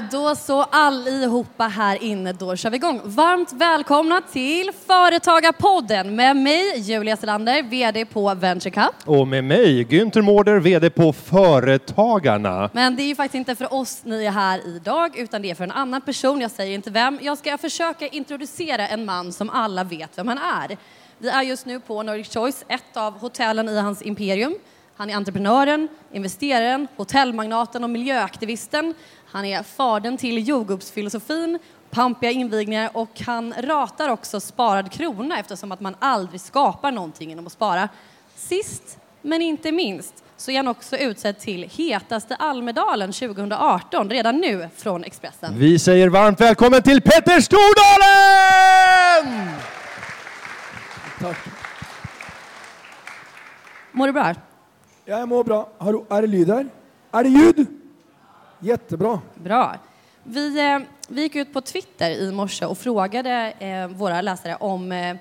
Då så allihopa här inne, då kör vi igång. Varmt välkomna till Företagarpodden med mig, Julia Selander, VD på Venture Cup. Och med mig, Günther Mårder, VD på Företagarna. Men det är ju faktiskt inte för oss ni är här idag, utan det är för en annan person. Jag säger inte vem. Jag ska försöka introducera en man som alla vet vem han är. Vi är just nu på Nordic Choice, ett av hotellen i hans imperium. Han är entreprenören, investeraren, hotellmagnaten och miljöaktivisten. Han är fadern till jordgubbsfilosofin, pampiga invigningar och han ratar också sparad krona eftersom att man aldrig skapar någonting genom att spara. Sist men inte minst så är han också utsedd till hetaste Almedalen 2018 redan nu från Expressen. Vi säger varmt välkommen till Petter Stordalen! Tack. Mår du bra? Jeg mår bra. Hallo, er det lyd her? Er det ljud? Jättebra. Bra. Vi, eh, vi gick ut på Twitter i morse och frågade eh, våra läsare om eh,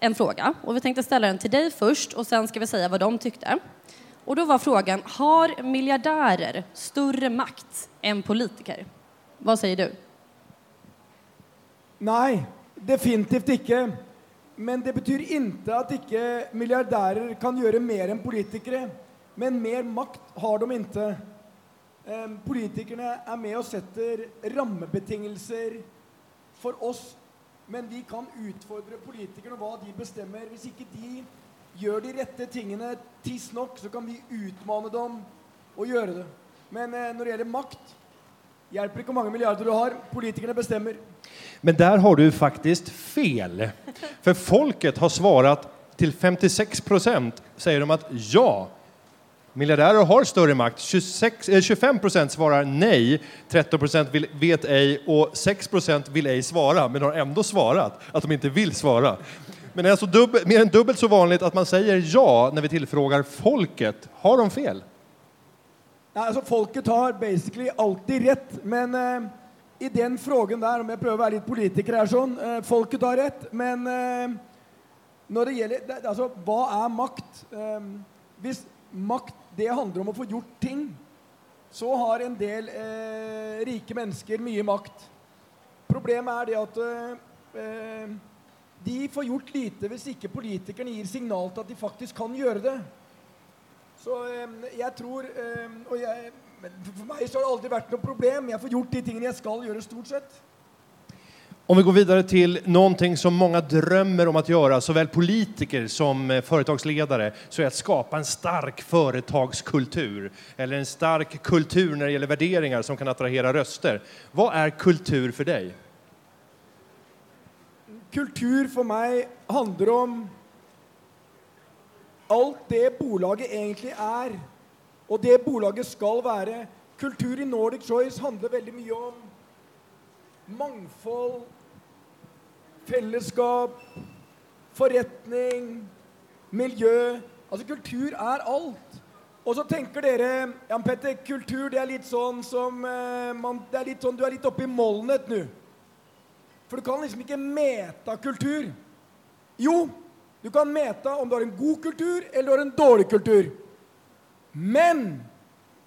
en fråga. Och vi tänkte ställa den till dig först och sen ska vi säga vad de tyckte. Och då var frågan, har miljardärer större makt än politiker? Vad säger du? Nei, definitivt ikke. Men det betyr inte at inte miljardärer kan gjøre mer enn politikere. Men mer makt har de ikke. Politikerne er med og setter rammebetingelser for oss. Men vi kan utfordre politikerne hva de bestemmer. Hvis ikke de gjør de rette tingene tidsnok, så kan vi utmane dem og gjøre det. Men eh, når det gjelder makt, hjelper ikke hvor mange milliarder du har. Politikerne bestemmer. Men der har du faktisk fel. For folket har svarat til 56 sier de at ja, miljardärer har större makt. 26, eh, 25 procent svarar nej, 13 procent vill, vet ej och 6 procent vill ej svara, men har ändå svarat att de inte vill svara. Men det är alltså dubbel, mer än dubbelt så vanligt att man säger ja när vi tillfrågar folket. Har de fel? Nei, Folket har basically alltid rett, men eh, i den frågen der, om jeg prøver å være litt politiker her sånn eh, Folket har rett, men eh, når det gjelder det, Altså, hva er makt? Eh, hvis makt det handler om å få gjort ting, så har en del eh, rike mennesker mye makt. Problemet er det at eh, eh, de får gjort lite hvis ikke politikerne gir signal til at de faktisk kan gjøre det. Så eh, jeg tror eh, Og jeg, for meg så har det aldri vært noe problem. Jeg får gjort de tingene jeg skal gjøre, stort sett. Om vi går vidare till någonting som många drömmer om att göra, såväl politiker som eh, företagsledare, så är att skapa en stark företagskultur. Eller en stark kultur när det gäller värderingar som kan attrahera röster. Vad är kultur för dig? Kultur for meg handler om alt det bolaget egentlig er, og det bolaget skal være. Kultur i Nordic Choice handler veldig mye om mangfold, fellesskap, forretning, miljø. Altså, kultur er alt. Og så tenker dere Jan Petter, kultur det er litt sånn som eh, man, det er litt sånn, Du er litt oppe i molnet nå. For du kan liksom ikke meta kultur. Jo, du kan meta om du har en god kultur eller du har en dårlig kultur. Men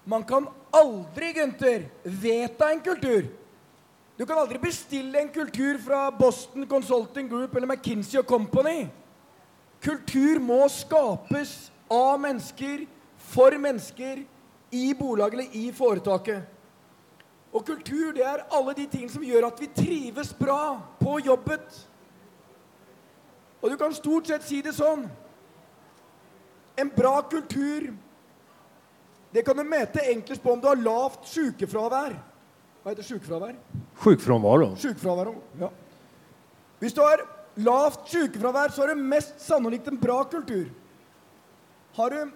man kan aldri, Gunther, vedta en kultur. Du kan aldri bestille en kultur fra Boston Consulting Group eller McKinsey Company. Kultur må skapes av mennesker, for mennesker, i bolaget eller i foretaket. Og kultur det er alle de tingene som gjør at vi trives bra på jobbet. Og du kan stort sett si det sånn En bra kultur Det kan du mete enklest på om du har lavt sykefravær. Hva heter sykefravær? Sjukfrånvaro. Sykefravær, ja. Hvis du har lavt sykefravær, så har du mest sannolikt en bra kultur. Har du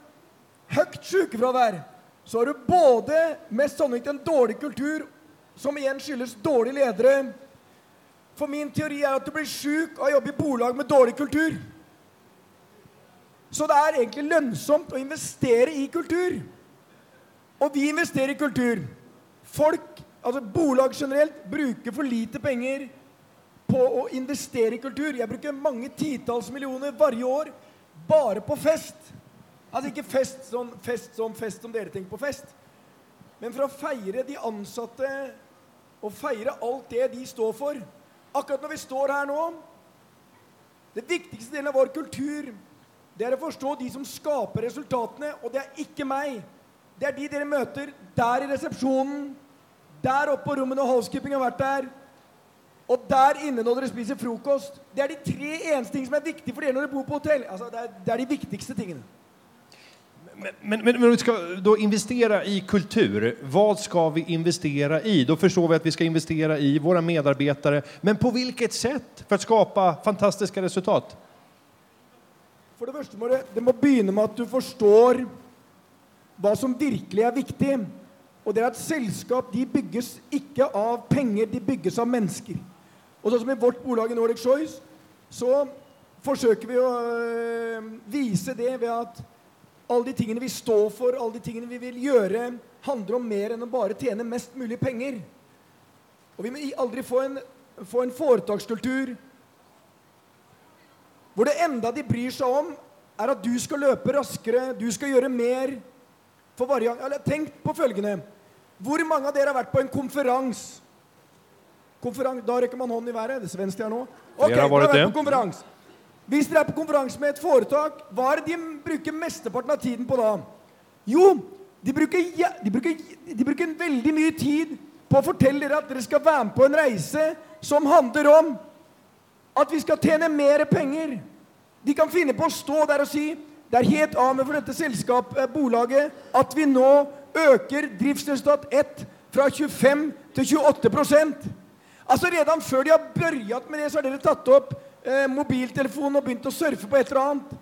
høyt sykefravær, så har du både mest sannolikt en dårlig kultur, som igjen skyldes dårlige ledere. For min teori er at du blir sjuk av å jobbe i bolag med dårlig kultur. Så det er egentlig lønnsomt å investere i kultur. Og vi investerer i kultur. Folk, altså bolag generelt, bruker for lite penger på å investere i kultur. Jeg bruker mange titalls millioner hver år bare på fest. Altså ikke fest sånn fest som fest som dere tenker på fest. Men for å feire de ansatte og feire alt det de står for. Akkurat når vi står her nå Det viktigste delen av vår kultur det er å forstå de som skaper resultatene, og det er ikke meg. Det er de dere møter der i resepsjonen, der oppe på rommet når housekeeping har vært der, og der inne når dere spiser frokost. Det er de tre eneste tingene som er viktige for dere når dere bor på hotell. Altså, det, er, det er de viktigste tingene. Men, men, men om vi skal då investera i kultur, Hva skal vi investere i? Da forstår vi at vi skal investere i våre medarbetare. Men på hvilket sätt for å skapa fantastiske resultat? For det første må det, det må begynne med at du forstår hva som virkelig er viktig. Og det er at selskap de bygges ikke av penger, de bygges av mennesker. Og sånn som i vårt bolag i Nordic Choice, så forsøker vi å øh, vise det ved at alle de tingene vi står for, alle de tingene vi vil gjøre, handler om mer enn å bare tjene mest mulig penger. Og vi må aldri få en, få en foretakskultur hvor det enda de bryr seg om, er at du skal løpe raskere, du skal gjøre mer. For variant, eller Tenk på følgende. Hvor mange av dere har vært på en konferanse? Konferans, da rekker man hånden i været. Det svenske her nå. Ok, Dere har dere vært det. på konferanse. Hvis dere er på konferanse med et foretak, hva er det de bruker mesteparten av tiden på da? Jo, de bruker, de bruker, de bruker veldig mye tid på å fortelle dere at dere skal være med på en reise som handler om at vi skal tjene mer penger. De kan finne på å stå der og si det er helt avgjørende for dette selskapet, eh, bolaget, at vi nå øker driftsresultat 1 fra 25 til 28 Altså Redan før de har børjat med det, så har dere tatt opp eh, mobiltelefonen og begynt å surfe på et eller annet.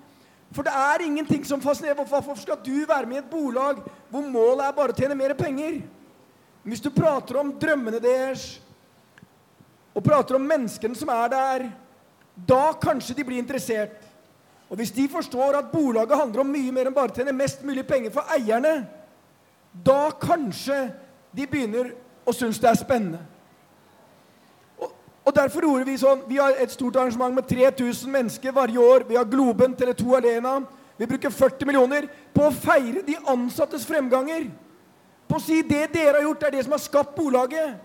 For det er ingenting som fascinerer. Hvorfor skal du være med i et bolag hvor målet er bare å tjene mer penger? Hvis du prater om drømmene deres, og prater om menneskene som er der, da kanskje de blir interessert. Og hvis de forstår at bolaget handler om mye mer enn bare å tjene mest mulig penger for eierne, da kanskje de begynner å synes det er spennende. Og, derfor gjorde vi sånn Vi har et stort arrangement med 3000 mennesker hver år. Vi har Globen, Tele2 Alena. Vi bruker 40 millioner på å feire de ansattes fremganger. På å si det dere har gjort, er det som har skapt bolaget.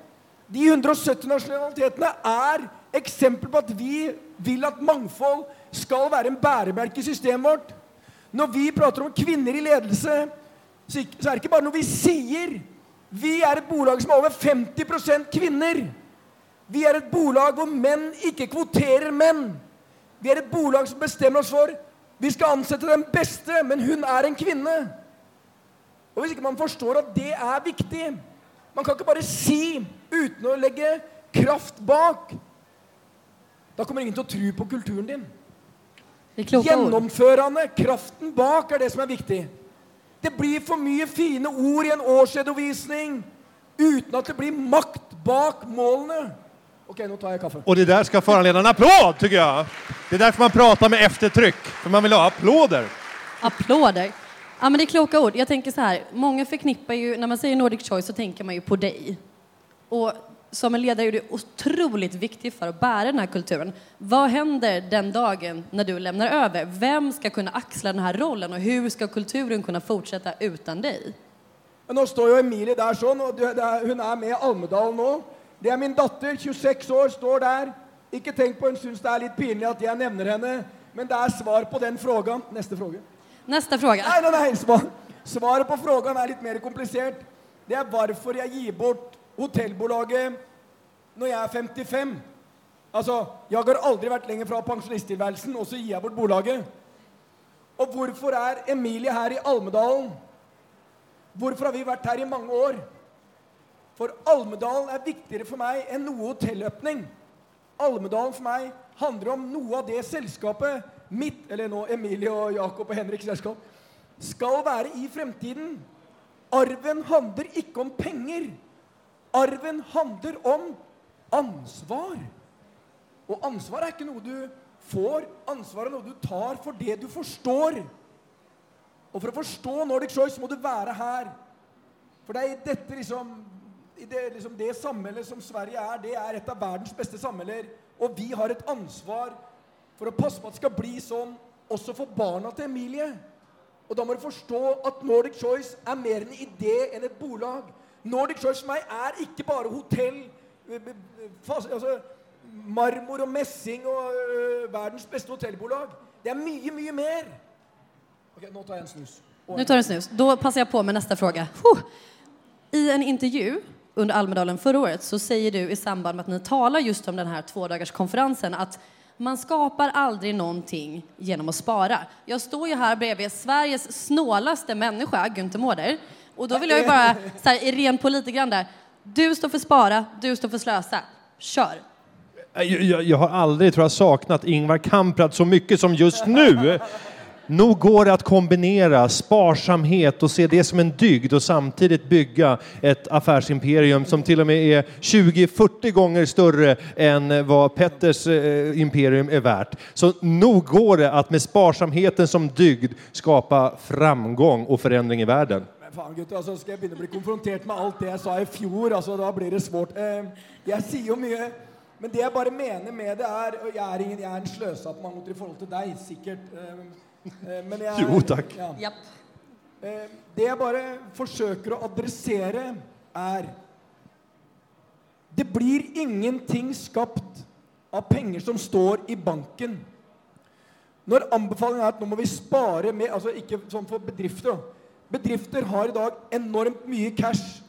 De 170 nasjonalitetene er eksempel på at vi vil at mangfold skal være en bærebjelke i systemet vårt. Når vi prater om kvinner i ledelse, så er det ikke bare noe vi sier. Vi er et bolag som er over 50% kvinner. Vi er et bolag hvor menn ikke kvoterer menn. Vi er et bolag som bestemmer oss for vi skal ansette den beste, men hun er en kvinne. Og hvis ikke man forstår at det er viktig Man kan ikke bare si uten å legge kraft bak. Da kommer ingen til å tro på kulturen din. Det är kloka ord. Gjennomførende, kraften bak, er det som er viktig. Det blir for mye fine ord i en årsredovisning uten at det blir makt bak målene. Ok, nå tar jeg kaffe. Og det der skal foranlede en applåd tycker jeg. Det er derfor man prater med eftertrykk. For man vil ha applåder. Applåder. Ja, men det er kloke ord. Jeg tenker så her, Mange forknipper jo, Når man sier Nordic Choice så tenker man jo på deg. Och som en ledare är du otroligt viktig för att bära den här kulturen. Vad händer den dagen när du lämnar över? Vem ska kunna axla den här rollen och hur ska kulturen kunna fortsätta utan dig? Nå står jo Emilie der sånn, og det det er, hun er med i Almedalen nå. Det er min datter, 26 år, står der. Ikke tenk på hun syns det er litt pinlig at jeg nevner henne, men det er svar på den frågan. Neste fråge. Neste fråga. Nei, nei, nei, svar. Svaret på frågan er litt mer komplisert. Det er hvorfor jeg gir bort hotellbolaget når jeg er 55. Altså, jeg har aldri vært lenger fra pensjonisttilværelsen, og så gir jeg bort bolaget. Og hvorfor er Emilie her i Almedalen? Hvorfor har vi vært her i mange år? For Almedalen er viktigere for meg enn noe hotelløpning. Almedalen for meg handler om noe av det selskapet mitt, eller nå Emilie og Jakob og Henriks selskap, skal være i fremtiden. Arven handler ikke om penger. Arven handler om ansvar. Og ansvar er ikke noe du får, ansvar er noe du tar for det du forstår. Og for å forstå Nordic Choice må du være her. For det er i dette liksom i det, liksom det samholdet som Sverige er, det er et av verdens beste samholder. Og vi har et ansvar for å passe på at det skal bli sånn også for barna til Emilie. Og da må du forstå at Nordic Choice er mer en idé enn et bolag. Nordic Choice for meg er ikke bare hotell eh, eh, altså, marmor og messing og øh, verdens beste hotellbolag. Det er mye, mye mer. Ok, nå tar jeg en snus. Og Nu tar du en snus. Då passar jag på med nästa fråga. Huh. I en intervju under Almedalen förra året så säger du i samband med att ni talar just om den här tvådagarskonferensen att man skapar aldrig någonting genom att spara. Jag står ju här bredvid Sveriges snålaste människa, Günther Mårder. Och då vill jag ju bara, så här, lite grann du står för spara, du står för slösa. Kör! Jag, jag, jag har aldrig tror jag, saknat Ingvar Kamprad så mycket som just nu. Nog går det att kombinera sparsamhet och se det som en dygd och samtidigt bygga ett affärsimperium som till och med är 20-40 gånger större än vad Petters eh, imperium är värt. Så nog går det att med sparsamheten som dygd skapa framgång och förändring i världen. Faen, gutter, altså, skal jeg begynne å bli konfrontert med alt det jeg sa i fjor? Altså, da blir det svårt. Eh, jeg sier jo mye, men det jeg bare mener med det, er og Jeg er, ingen, jeg er en sløsa på mange måter i forhold til deg, sikkert. Eh, eh, men jeg, Jo, takk. Ja. Japp. Eh, det jeg bare forsøker å adressere, er Det blir ingenting skapt av penger som står i banken. Når anbefalingen er at nå må vi spare mer Altså ikke sånn for bedrifter. Bedrifter har i dag enormt mye cash.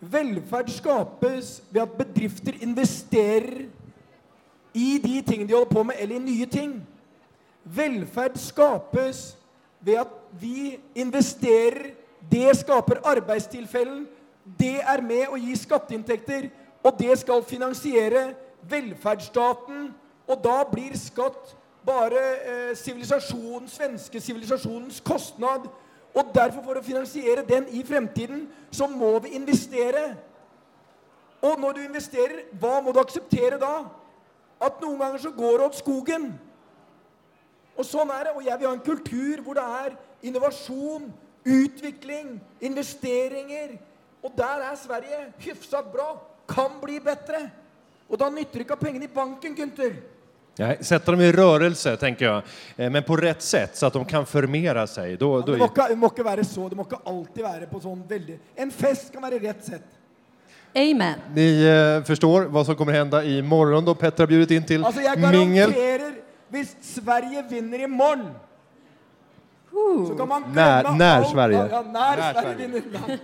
Velferd skapes ved at bedrifter investerer i de tingene de holder på med, eller i nye ting. Velferd skapes ved at vi investerer. Det skaper arbeidstilfellen. Det er med å gi skatteinntekter, og det skal finansiere velferdsstaten. Og da blir skatt bare eh, sivilisasjonen, svenske sivilisasjonens kostnad. Og derfor, for å finansiere den i fremtiden, så må vi investere. Og når du investerer, hva må du akseptere da? At noen ganger så går det opp skogen. Og sånn er det. Og jeg vil ha en kultur hvor det er innovasjon, utvikling, investeringer. Og der er Sverige hyfsat bra. Kan bli bedre. Og da nytter det ikke å ha pengene i banken, Gunther. Nej, sätta dem i rörelse, tänker jag. Eh, Men på rätt sätt, så att de kan förmera sig. Då, ja, Det må ikke, det må ikke være så. Det må ikke alltid være på sånn veldig En fest kan være rett sett. Amen. Ni eh, förstår vad som kommer hända morgon, då Petter har bjudit in till Altså, jeg mingel. Hvis Sverige vinner i morgen så kan man Nær- nær Sverige. Ja, nær, Nær Sverige Sverige. vinner.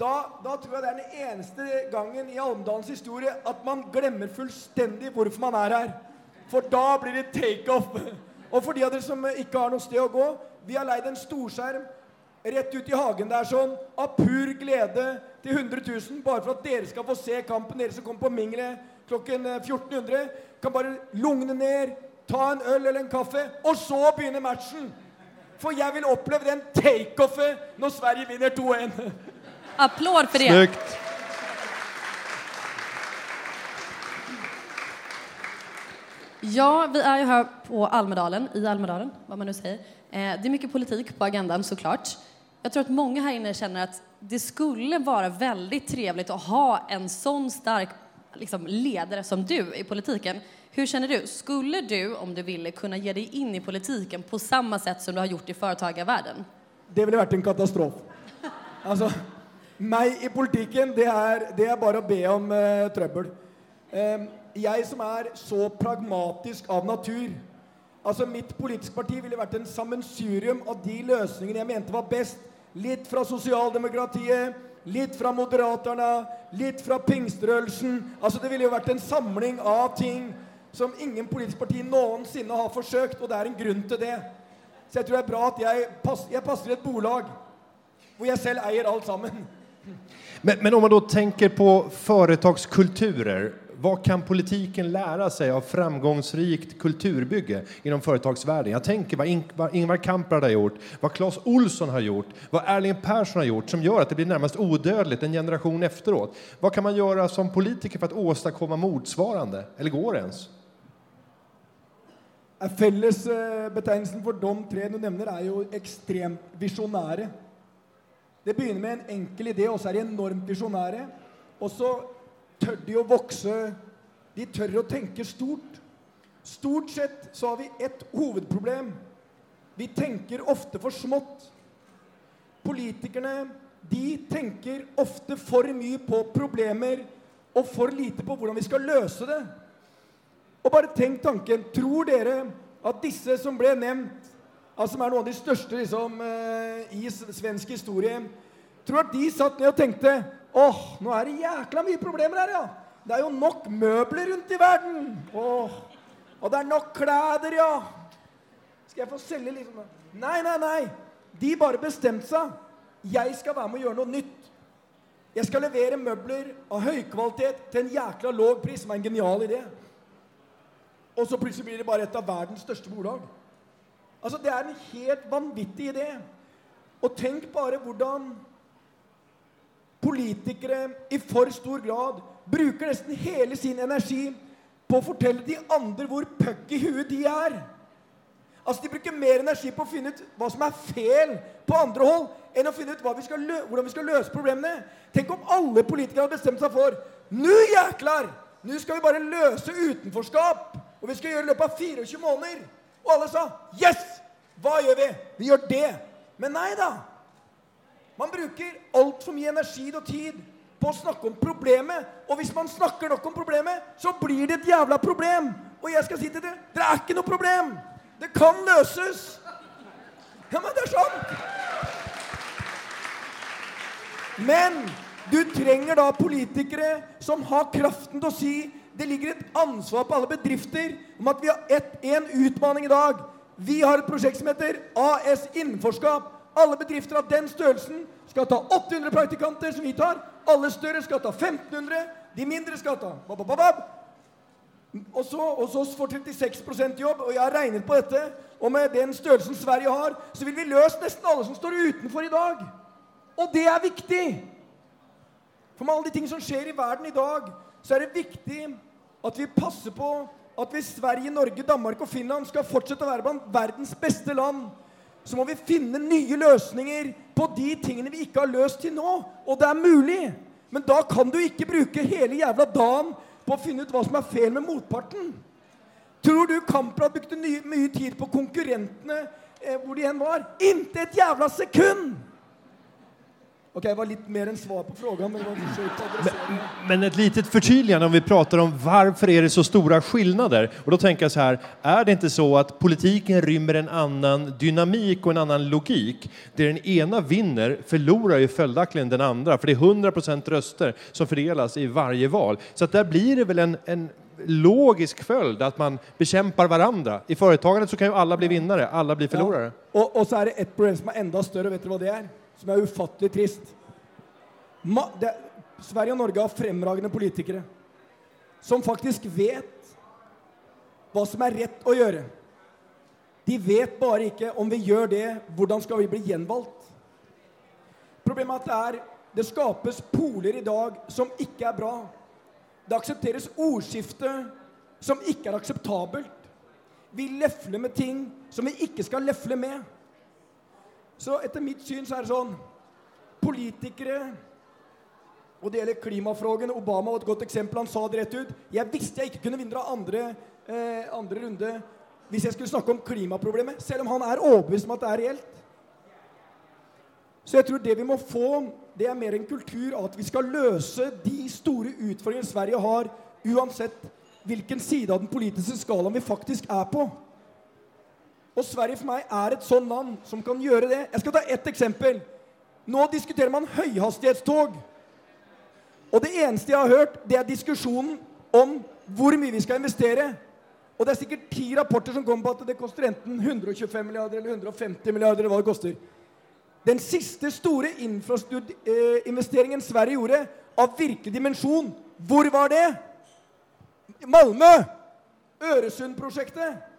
Da, da tror jeg det er den eneste gangen i Almedalens historie at man glemmer fullstendig hvorfor man er her. For da blir det takeoff. Og for de av dere som ikke har noe sted å gå, vi har leid en storskjerm rett ut i hagen der sånn, av pur glede til 100 000, bare for at dere skal få se kampen. Dere som kommer på Mingelet klokken eh, 1400, kan bare lugne ned, ta en øl eller en kaffe, og så begynner matchen. For jeg vil oppleve den takeoffet når Sverige vinner 2-1. Applaus for det. Snyggt! Ja, vi er jo her på Almedalen, i Almedalen, hva man nå sier. Eh, det er mye politikk på agendan såklart. Jeg tror at mange her inne kjenner at det skulle være veldig trivelig å ha en sånn stark liksom, leder som du i politikken. Hvordan kjenner du? Skulle du, om du ville, kunne ge deg inn i politikken på samme sett som du har gjort i foretakerverdenen? Det ville vært en katastrofe. Altså, meg i politikken, det er, det er bare å be om uh, trøbbel. Eh, jeg som er så pragmatisk av natur Altså, Mitt politiske parti ville vært en sammensurium av de løsningene jeg mente var best. Litt fra sosialdemokratiet, litt fra Moderaterna, litt fra pingstrørelsen. Altså, Det ville jo vært en samling av ting som ingen politisk parti noensinne har forsøkt, og det er en grunn til det. Så jeg tror det er bra at jeg, pass, jeg passer i et bolag hvor jeg selv eier alt sammen. Men, men om man da tenker på företagskulturer, vad kan politiken lära sig av framgångsrikt kulturbygge inom företagsvärlden? Jag tänker vad In- vad Ingvar Kamprad har gjort, vad Claes Olsson har gjort, vad Erling Persson har gjort som gör att det blir närmast odödligt en generation efteråt. Vad kan man göra som politiker för att åstadkomma motsvarande? Eller går det ens? Fellesbetegnelsen for de tre du nevner, er jo ekstremt visjonære. Det begynner med en enkel idé, og så er de enormt visjonære. Og så tør de å vokse. De tør å tenke stort. Stort sett så har vi ett hovedproblem. Vi tenker ofte for smått. Politikerne de tenker ofte for mye på problemer og for lite på hvordan vi skal løse det. Og bare tenk tanken. Tror dere at disse som ble nevnt, altså som er noen av de største liksom, eh, i svensk historie, tror at de satt ned og tenkte åh, nå er det jækla mye problemer her, ja. Det er jo nok møbler rundt i verden. Åh, og det er nok klær, ja. Skal jeg få selge liksom Nei, nei, nei. De bare bestemte seg. Jeg skal være med å gjøre noe nytt. Jeg skal levere møbler av høy kvalitet til en jækla låg pris, som er en genial idé. Og så plutselig blir det bare et av verdens største bolag. Altså, Det er en helt vanvittig idé. Og tenk bare hvordan politikere i for stor grad bruker nesten hele sin energi på å fortelle de andre hvor puck i huet de er. Altså, De bruker mer energi på å finne ut hva som er feil på andre hold, enn å finne ut vi hvordan vi skal løse problemene. Tenk om alle politikere hadde bestemt seg for Nå, jæklar! Nå skal vi bare løse utenforskap! Og vi skal gjøre det i løpet av 24 måneder! Og alle sa Yes! Hva gjør vi? Vi gjør det. Men nei da. Man bruker altfor mye energi og tid på å snakke om problemet. Og hvis man snakker nok om problemet, så blir det et jævla problem. Og jeg skal si til dere det er ikke noe problem. Det kan løses. Ja, men det er sant. Men du trenger da politikere som har kraften til å si det ligger et ansvar på alle bedrifter om at vi har en utfordring i dag. Vi har et prosjekt som heter AS Innenforskap. Alle bedrifter av den størrelsen skal ta 800 praktikanter, som vi tar. Alle større skal ta 1500. De mindre skal ta bab, bab, bab. Og så hos oss får 36 jobb, og jeg har regnet på dette. Og med den størrelsen Sverige har, så vil vi løse nesten alle som står utenfor i dag. Og det er viktig. For med alle de ting som skjer i verden i dag, så er det viktig at vi passer på at hvis Sverige, Norge, Danmark og Finland skal fortsette å være blant verdens beste land, så må vi finne nye løsninger på de tingene vi ikke har løst til nå. Og det er mulig. Men da kan du ikke bruke hele jævla dagen på å finne ut hva som er feil med motparten. Tror du Kamprad brukte mye tid på konkurrentene eh, hvor de enn var? Intet et jævla sekund! Ok, det var litt mer än svar på frågan, men det var det. Men ett litet förtydligande om vi pratar om varför är det så stora skillnader. Och då tänker jag så här, är det inte så att politiken rymmer en annan dynamik och en annan logik? Det den ena vinner förlorar ju följaktligen den andra, för det är 100% röster som fördelas i varje val. Så att där blir det väl en, en logisk följd att man bekämpar varandra. I företagandet så kan ju alla bli vinnare, alla blir förlorare. Ja. Og, och så er det ett problem som er enda større. Vet du hva det er? Som er ufattelig trist. Ma, det, Sverige og Norge har fremragende politikere som faktisk vet hva som er rett å gjøre. De vet bare ikke om vi gjør det, hvordan skal vi bli gjenvalgt. Problemet er at det, er, det skapes poler i dag som ikke er bra. Det aksepteres ordskifte som ikke er akseptabelt. Vi lefler med ting som vi ikke skal lefle med. Så etter mitt syn så er det sånn Politikere Og det gjelder klimafrågen. Obama var et godt eksempel. Han sa det rett ut. Jeg visste jeg ikke kunne vinne andre, eh, andre runde hvis jeg skulle snakke om klimaproblemet, selv om han er overbevist om at det er reelt. Så jeg tror det vi må få, det er mer en kultur av at vi skal løse de store utfordringene Sverige har, uansett hvilken side av den politiske skalaen vi faktisk er på. Og Sverige for meg er et sånn land som kan gjøre det. Jeg skal ta ett eksempel. Nå diskuterer man høyhastighetstog. Og det eneste jeg har hørt, det er diskusjonen om hvor mye vi skal investere. Og det er sikkert ti rapporter som kommer på at det koster enten 125 milliarder eller 150 milliarder. eller hva det koster. Den siste store infrastrukturinvesteringen Sverige gjorde, av virkelig dimensjon, hvor var det? Malmö! Øresundprosjektet.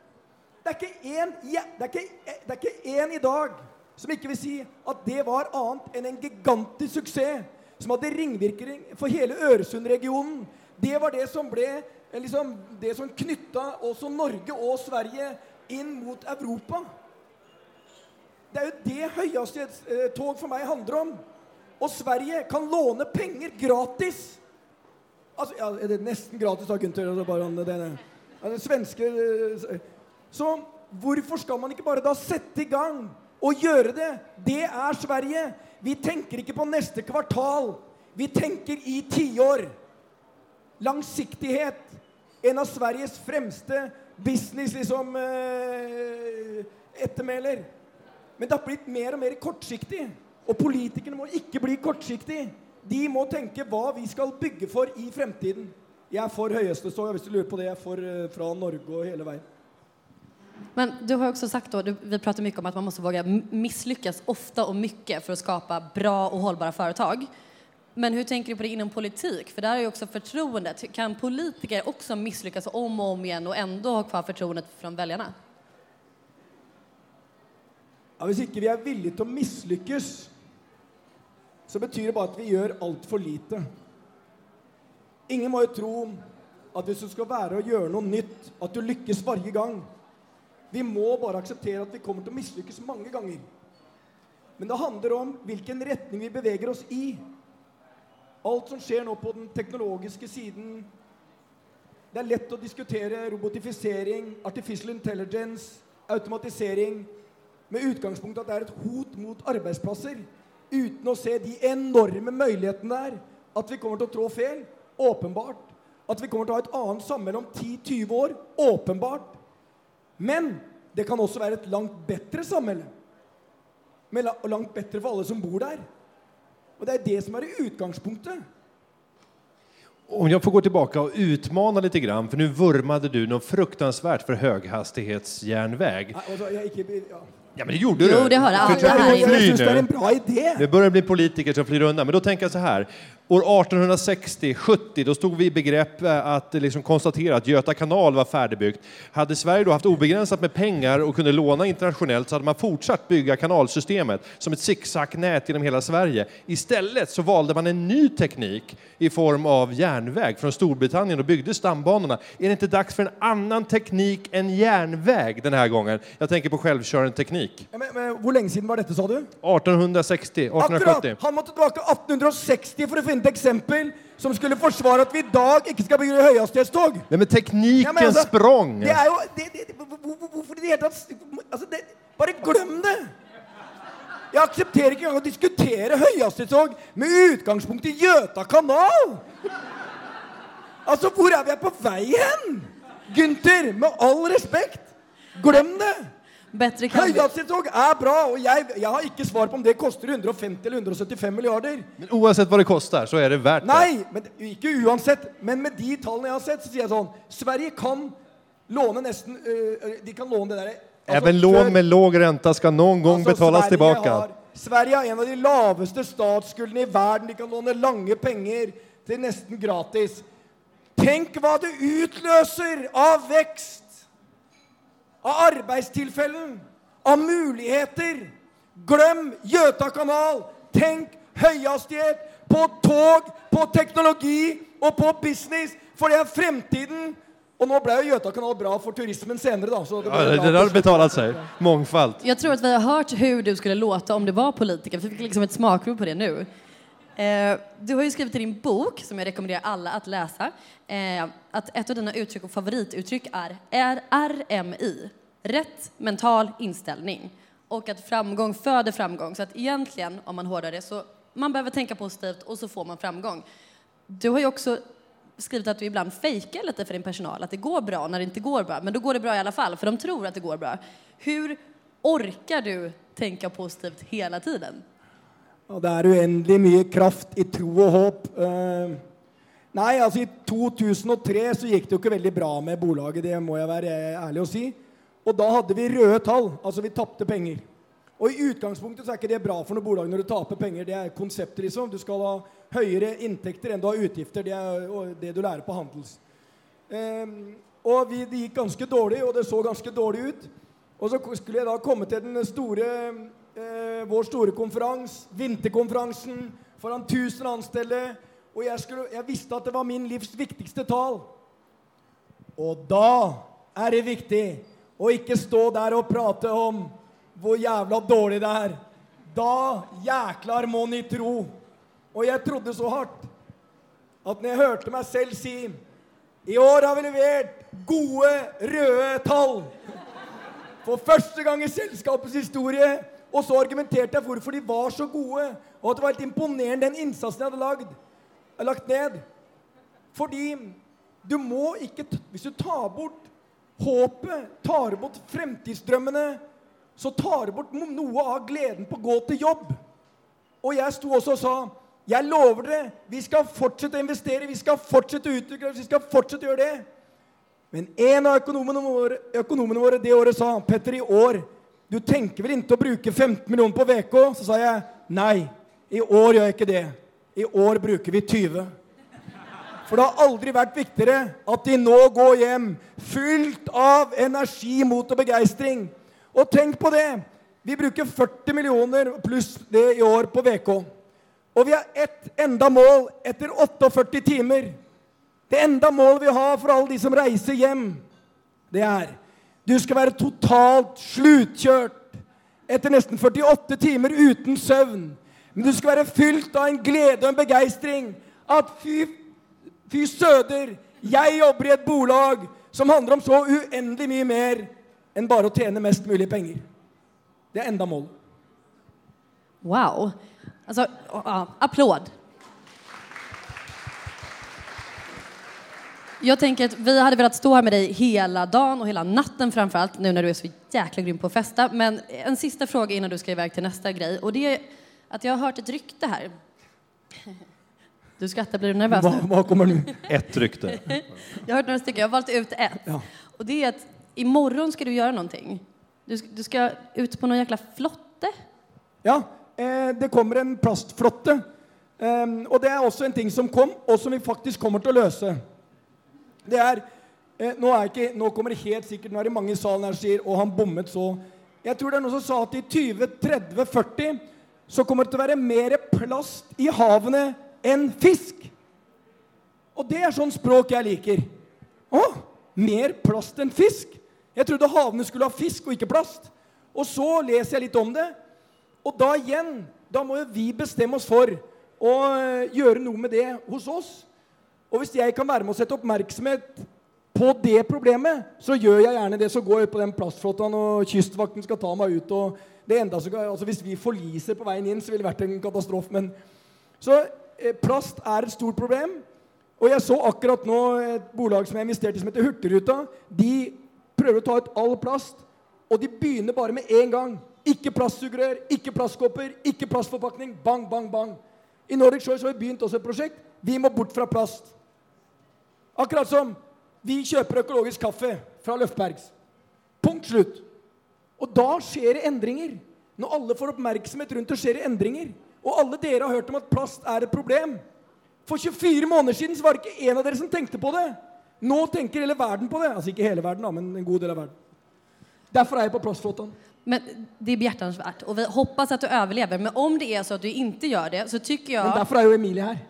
Det er ikke én det, det én i dag som ikke vil si at det var annet enn en gigantisk suksess som hadde ringvirkning for hele Øresund-regionen. Det var det som ble eh, liksom, det som knytta også Norge og Sverige inn mot Europa. Det er jo det høyhastighetstog for meg handler om. Og Sverige kan låne penger gratis. Altså, ja, det er nesten gratis, da, Gunther? Altså, bare han, det, det, det svenske eh, Så hvorfor skal man ikke bare da sette i gang og gjøre det? Det er Sverige. Vi tenker ikke på neste kvartal. Vi tenker i tiår. langsiktighet. En av Sveriges fremste business liksom eh, ettermæler. Men det har blitt mer og mer kortsiktig. Og politikerne må ikke bli kortsiktige. De må tenke hva vi skal bygge for i fremtiden. Jeg er for høyeste, så hvis du lurer på det. Jeg er for eh, fra Norge og hele veien. Men du har också sagt då, du, vi pratar mycket om att man måste våga misslyckas ofta och mycket för att skapa bra och hållbara företag. Men hur tänker du på det inom politik? För där är ju också förtroendet. Kan politiker också misslyckas om och om igen och ändå ha kvar förtroendet från väljarna? Ja, hvis ikke vi er villige til å mislykkes, så betyr det bare at vi gjør altfor lite. Ingen må jo tro at hvis du skal være og gjøre noe nytt, at du lykkes varje gang. Vi må bare akseptere at vi kommer til å mislykkes mange ganger. Men det handler om hvilken retning vi beveger oss i. Alt som skjer nå på den teknologiske siden Det er lett å diskutere robotifisering, artificial intelligence, automatisering med utgangspunkt at det er et hot mot arbeidsplasser, uten å se de enorme mulighetene der. At vi kommer til å trå feil. Åpenbart. At vi kommer til å ha et annet samfunn om 10-20 år. Åpenbart. Men det kan også være et langt bedre samfunn. Og langt bedre for alle som bor der. Og det er det som er utgangspunktet. Om jag får gå tillbaka och utmana lite grann, för nu vurmade du något fruktansvärt för höghastighetsjärnväg. Ikke, ja. Ja, men det gjorde du. Jo, det har alla här Jeg, jeg det er en bra idé. Det börjar bli politiker som flyr undan. Men då tänker jag så här. År 1860-70 då stod vi i begrepp eh, att liksom konstatera att Göta kanal var färdigbyggt. Hade Sverige då haft obegränsat med pengar och kunde låna internationellt så hade man fortsatt bygga kanalsystemet som ett zigzagnät genom hela Sverige. Istället så valde man en ny teknik i form av järnväg från Storbritannien och byggde stambanorna. Är det inte dags för en annan teknik än järnväg den här gången? Jag tänker på självkörande teknik. Men, men, hvor lenge siden var dette, sa du? 1860, Akkurat! 1870. Han måtte tilbake 1860 för att finne et eksempel som skulle forsvare at vi i dag ikke skal bygge høyhastighetstog. Det med teknikken Ja, altså, sprang. Det er jo det, det, det, hvor- hvor- Hvorfor i det hele tatt altså, det, Bare glem det! Jeg aksepterer ikke engang å diskutere høyhastighetstog med utgangspunkt i Gjøta kanal! Altså, hvor er vi på vei hen? Gunther, med all respekt, glem det! Bättre kan vi. Høyhastighetstog er bra, og jeg, jeg har ikke svar på om det koster 150 eller 175 milliarder. Men uansett hva det koster, så er det verdt det. Nei, men, ikke uansett. Men med de tallene jeg har sett, så sier jeg sånn Sverige kan låne nesten øh, De kan låne det derre altså, Even lån med låg rente skal noen gang altså, tillbaka. Har, Sverige har en av de laveste statsskuldene i verden. De kan låne lange penger til nesten gratis. Tenk hva det utløser av vekst! Av arbeidstilfellen! Av muligheter! Glem Gjøta kanal! Tenk høyhastighet på tog, på teknologi og på business! For det er fremtiden! Og nå ble jo Gjøta bra for turismen senere, da. Så det Ja, det det slutt. betalat sig. Mångfald. Jag tror att vi har hört hur du skulle låta om du var politiker. Vi fick liksom ett smakprov på det nu. Eh, du har ju skrivit i din bok, som jag rekommenderar alla att läsa, eh, att ett av dina uttryck och favorituttryck är, RMI, rätt mental inställning. Och att framgång föder framgång. Så att egentligen, om man hårdar det, så man behöver tänka positivt och så får man framgång. Du har ju också skrivit att du ibland fejkar lite för din personal, att det går bra när det inte går bra. Men då går det bra i alla fall, för de tror att det går bra. Hur orkar du tänka positivt hela tiden? Ja, det er uendelig mye kraft i tro og håp. Eh, nei, altså i 2003 så gikk det jo ikke veldig bra med bolaget, det må jeg være ærlig å si. Og da hadde vi røde tall, altså vi tapte penger. Og i utgangspunktet så er ikke det bra for noe bolag når du taper penger. Det er konseptet, liksom. Du skal ha høyere inntekter enn du har utgifter. Det er det du lærer på Handels. Ehm, og vi, det gikk ganske dårlig, og det så ganske dårlig ut. Og så skulle jeg da komme til den store, eh, vår store konferanse, vinterkonferansen, foran 1000 ansatte. Og jeg, skulle, jeg visste at det var min livs viktigste tall. Og da er det viktig å ikke stå der og prate om hvor jævla dårlig det er. Da jæklar må ni tro. Og jeg trodde så hardt at når jeg hørte meg selv si i år har vi levert gode, røde tall. For første gang i selskapets historie. Og så argumenterte jeg hvorfor de var så gode, og at det var helt imponerende den innsatsen jeg hadde lagd, lagt ned. Fordi du må ikke Hvis du tar bort håpet, tar bort fremtidsdrømmene, så tar du bort noe av gleden på å gå til jobb. Og jeg sto også og sa jeg lover dere, vi skal fortsette å investere, vi skal fortsette å utvikle vi skal fortsette å gjøre det. Men en av økonomene våre, økonomene våre det året sa Petter, i år du tenker vel ikke å bruke 15 millioner på VK? Så sa jeg nei, i år gjør jeg ikke det. I år bruker vi 20. For det har aldri vært viktigere at de nå går hjem fylt av energi, mot og begeistring. Og tenk på det! Vi bruker 40 millioner pluss det i år på VK. Og vi har ett enda mål etter 48 timer. Det enda målet vi har for alle de som reiser hjem, det er du skal være totalt slutkjørt etter nesten 48 timer uten søvn. Men du skal være fylt av en glede og en begeistring. At fy, fy søder, jeg jobber i et bolag som handler om så uendelig mye mer enn bare å tjene mest mulig penger. Det er enda målet. Wow. Altså, ja, Jag tänker att vi hade velat stå här med dig hela dagen och hela natten framförallt nu när du är så jäkla grym på att festa. Men en sista fråga innan du ska iväg till nästa grej och det är att jag har hört ett rykte här. Du skrattar, blir du nervös nu? hva kommer nu? Ett rykte. Jag har hört några stycken, jag har valt ut ett. Ja. Och det är att imorgon ska du göra någonting. Du, ska- du ska ut på någon jäkla flotte. Ja, eh, det kommer en plastflotte. Eh, og det er også en ting som kom, og som vi faktisk kommer til å løse. Det er eh, nå, er ikke, nå kommer det helt sikkert Nå er det mange i salen her som sier Og han bommet så. Jeg tror det er noen som sa at i 2030-40 så kommer det til å være mer plast i havene enn fisk. Og det er sånn språk jeg liker. Å, mer plast enn fisk? Jeg trodde havene skulle ha fisk og ikke plast. Og så leser jeg litt om det. Og da igjen, da må jo vi bestemme oss for å eh, gjøre noe med det hos oss. Og hvis jeg kan være med å sette oppmerksomhet på det problemet, så gjør jeg gjerne det. Så går jeg på den plastflåten, og Kystvakten skal ta meg ut. og det enda så, altså Hvis vi forliser på veien inn, så ville det vært en katastrofe. Men så eh, plast er et stort problem. Og jeg så akkurat nå et bolag som jeg investerte i som heter Hurtigruta. De prøver å ta ut all plast, og de begynner bare med én gang. Ikke plastsugerør, ikke plastkopper, ikke plastforpakning. Bang, bang, bang. I Nordic Choice har vi begynt også et prosjekt. Vi må bort fra plast. Akkurat som vi kjøper økologisk kaffe fra Løftbergs. Punkt slutt. Og da skjer det endringer. Når alle får oppmerksomhet rundt det, skjer det endringer. Og alle dere har hørt om at plast er et problem. For 24 måneder siden var det ikke en av dere som tenkte på det. Nå tenker hele verden på det. Altså ikke hele verden, men en god del av verden. Derfor er jeg på plastflåten. Men det er hjertens verdt. Og vi hoppas at du overlever. Men om det er så at du ikke gjør det så tycker Men derfor er jo Emilie her.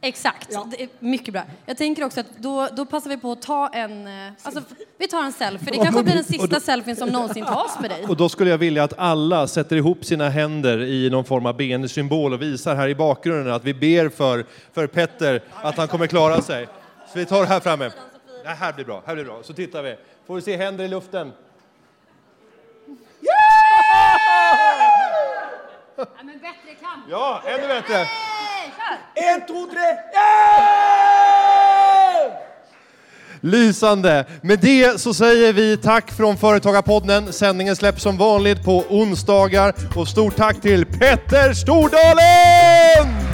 Exakt, Ja. det är mycket bra. Jag tänker också att då, då passar vi på att ta en... eh, Alltså, vi tar en selfie. Det kanske blir den sista selfien som någonsin tas med dig. Och då skulle jag vilja att alla sätter ihop sina händer i någon form av benesymbol och visar här i bakgrunden att vi ber för, för Petter att han kommer klara sig. Så vi tar det här framme. Det här blir bra, här blir bra. Så tittar vi. Får vi se händer i luften. Ja, men bättre kan Ja, ännu bättre. En, to, tre! Yeah! Lysande! Med det så säger vi tack från Företagarpodden. Sändningen släpps som vanligt på onsdagar. Och stort tack till Petter Stordalen!